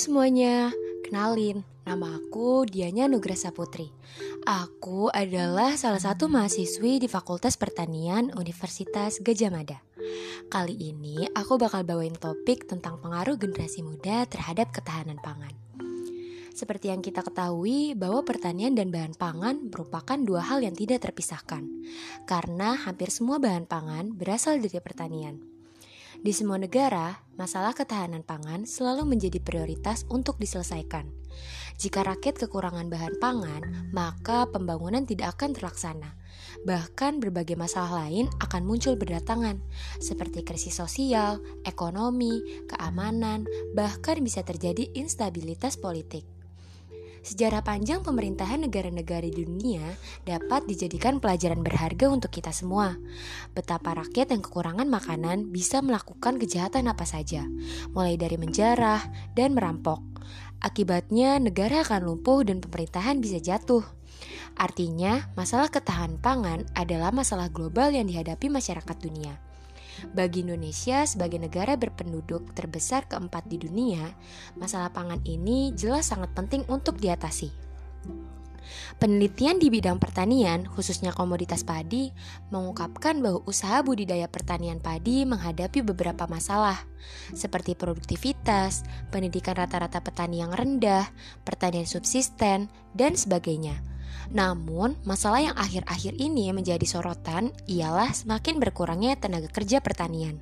semuanya, kenalin, nama aku Dianya Nugrasa Putri. Aku adalah salah satu mahasiswi di Fakultas Pertanian Universitas Gajah Mada. Kali ini aku bakal bawain topik tentang pengaruh generasi muda terhadap ketahanan pangan. Seperti yang kita ketahui bahwa pertanian dan bahan pangan merupakan dua hal yang tidak terpisahkan. Karena hampir semua bahan pangan berasal dari pertanian. Di semua negara, masalah ketahanan pangan selalu menjadi prioritas untuk diselesaikan. Jika rakyat kekurangan bahan pangan, maka pembangunan tidak akan terlaksana. Bahkan berbagai masalah lain akan muncul berdatangan, seperti krisis sosial, ekonomi, keamanan, bahkan bisa terjadi instabilitas politik. Sejarah panjang pemerintahan negara-negara di dunia dapat dijadikan pelajaran berharga untuk kita semua. Betapa rakyat yang kekurangan makanan bisa melakukan kejahatan apa saja, mulai dari menjarah dan merampok. Akibatnya, negara akan lumpuh dan pemerintahan bisa jatuh. Artinya, masalah ketahanan pangan adalah masalah global yang dihadapi masyarakat dunia. Bagi Indonesia sebagai negara berpenduduk terbesar keempat di dunia, masalah pangan ini jelas sangat penting untuk diatasi. Penelitian di bidang pertanian, khususnya komoditas padi, mengungkapkan bahwa usaha budidaya pertanian padi menghadapi beberapa masalah, seperti produktivitas, pendidikan rata-rata petani yang rendah, pertanian subsisten, dan sebagainya. Namun, masalah yang akhir-akhir ini menjadi sorotan ialah semakin berkurangnya tenaga kerja pertanian.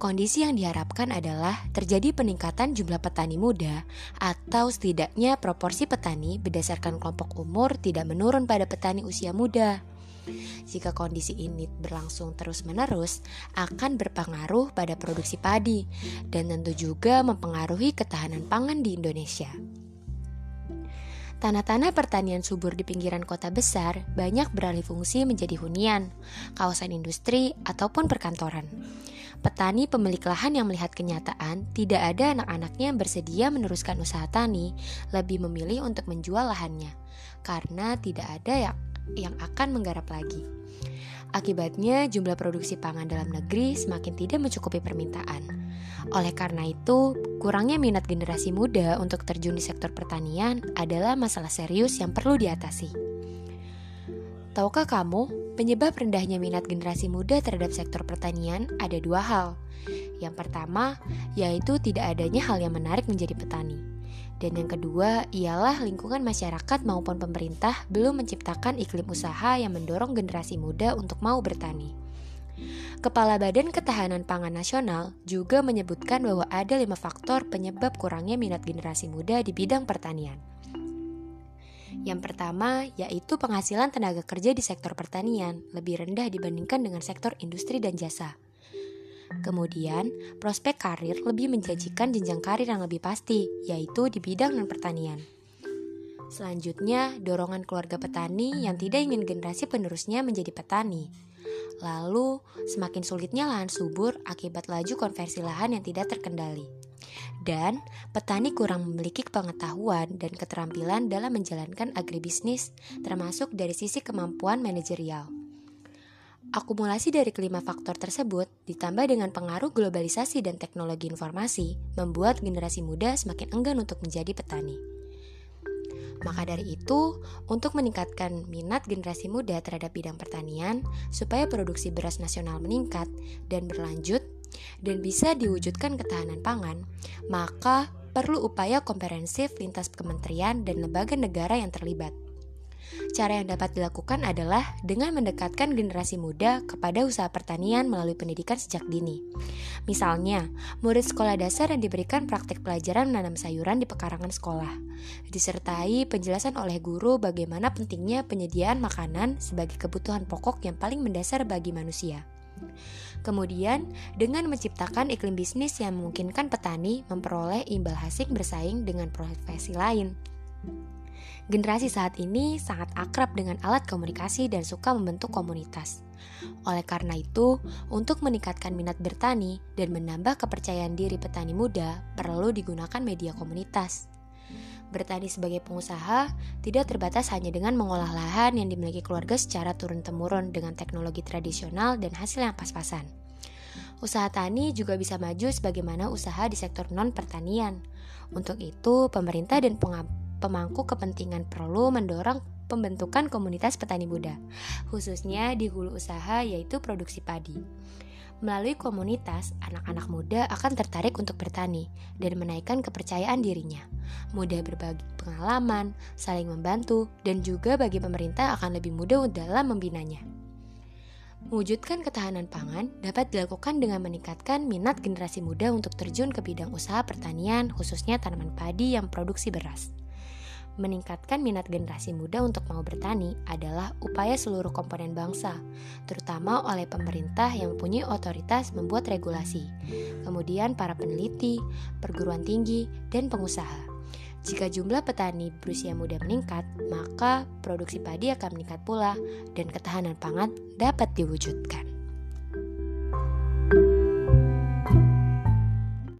Kondisi yang diharapkan adalah terjadi peningkatan jumlah petani muda atau setidaknya proporsi petani berdasarkan kelompok umur tidak menurun pada petani usia muda. Jika kondisi ini berlangsung terus-menerus, akan berpengaruh pada produksi padi dan tentu juga mempengaruhi ketahanan pangan di Indonesia. Tanah-tanah pertanian subur di pinggiran kota besar banyak beralih fungsi menjadi hunian, kawasan industri, ataupun perkantoran. Petani pemilik lahan yang melihat kenyataan tidak ada anak-anaknya yang bersedia meneruskan usaha tani, lebih memilih untuk menjual lahannya karena tidak ada yang, yang akan menggarap lagi. Akibatnya, jumlah produksi pangan dalam negeri semakin tidak mencukupi permintaan. Oleh karena itu, kurangnya minat generasi muda untuk terjun di sektor pertanian adalah masalah serius yang perlu diatasi. Tahukah kamu, penyebab rendahnya minat generasi muda terhadap sektor pertanian ada dua hal. Yang pertama, yaitu tidak adanya hal yang menarik menjadi petani. Dan yang kedua ialah lingkungan masyarakat maupun pemerintah belum menciptakan iklim usaha yang mendorong generasi muda untuk mau bertani. Kepala Badan Ketahanan Pangan Nasional juga menyebutkan bahwa ada lima faktor penyebab kurangnya minat generasi muda di bidang pertanian. Yang pertama yaitu penghasilan tenaga kerja di sektor pertanian lebih rendah dibandingkan dengan sektor industri dan jasa. Kemudian, prospek karir lebih menjanjikan jenjang karir yang lebih pasti, yaitu di bidang non-pertanian. Selanjutnya, dorongan keluarga petani yang tidak ingin generasi penerusnya menjadi petani. Lalu, semakin sulitnya lahan subur akibat laju konversi lahan yang tidak terkendali. Dan, petani kurang memiliki pengetahuan dan keterampilan dalam menjalankan agribisnis, termasuk dari sisi kemampuan manajerial. Akumulasi dari kelima faktor tersebut, ditambah dengan pengaruh globalisasi dan teknologi informasi, membuat generasi muda semakin enggan untuk menjadi petani. Maka dari itu, untuk meningkatkan minat generasi muda terhadap bidang pertanian, supaya produksi beras nasional meningkat dan berlanjut, dan bisa diwujudkan ketahanan pangan, maka perlu upaya komprehensif lintas kementerian dan lembaga negara yang terlibat. Cara yang dapat dilakukan adalah dengan mendekatkan generasi muda kepada usaha pertanian melalui pendidikan sejak dini. Misalnya, murid sekolah dasar yang diberikan praktik pelajaran menanam sayuran di pekarangan sekolah, disertai penjelasan oleh guru bagaimana pentingnya penyediaan makanan sebagai kebutuhan pokok yang paling mendasar bagi manusia. Kemudian, dengan menciptakan iklim bisnis yang memungkinkan petani memperoleh imbal hasil bersaing dengan profesi lain. Generasi saat ini sangat akrab dengan alat komunikasi dan suka membentuk komunitas. Oleh karena itu, untuk meningkatkan minat bertani dan menambah kepercayaan diri petani muda, perlu digunakan media komunitas. Bertani sebagai pengusaha tidak terbatas hanya dengan mengolah lahan yang dimiliki keluarga secara turun-temurun dengan teknologi tradisional dan hasil yang pas-pasan. Usaha tani juga bisa maju sebagaimana usaha di sektor non-pertanian. Untuk itu, pemerintah dan pemangku kepentingan perlu mendorong pembentukan komunitas petani muda, khususnya di hulu usaha yaitu produksi padi. Melalui komunitas, anak-anak muda akan tertarik untuk bertani dan menaikkan kepercayaan dirinya. Mudah berbagi pengalaman, saling membantu, dan juga bagi pemerintah akan lebih mudah dalam membinanya. Mewujudkan ketahanan pangan dapat dilakukan dengan meningkatkan minat generasi muda untuk terjun ke bidang usaha pertanian, khususnya tanaman padi yang produksi beras. Meningkatkan minat generasi muda untuk mau bertani adalah upaya seluruh komponen bangsa, terutama oleh pemerintah yang mempunyai otoritas membuat regulasi, kemudian para peneliti, perguruan tinggi, dan pengusaha. Jika jumlah petani berusia muda meningkat, maka produksi padi akan meningkat pula dan ketahanan pangan dapat diwujudkan.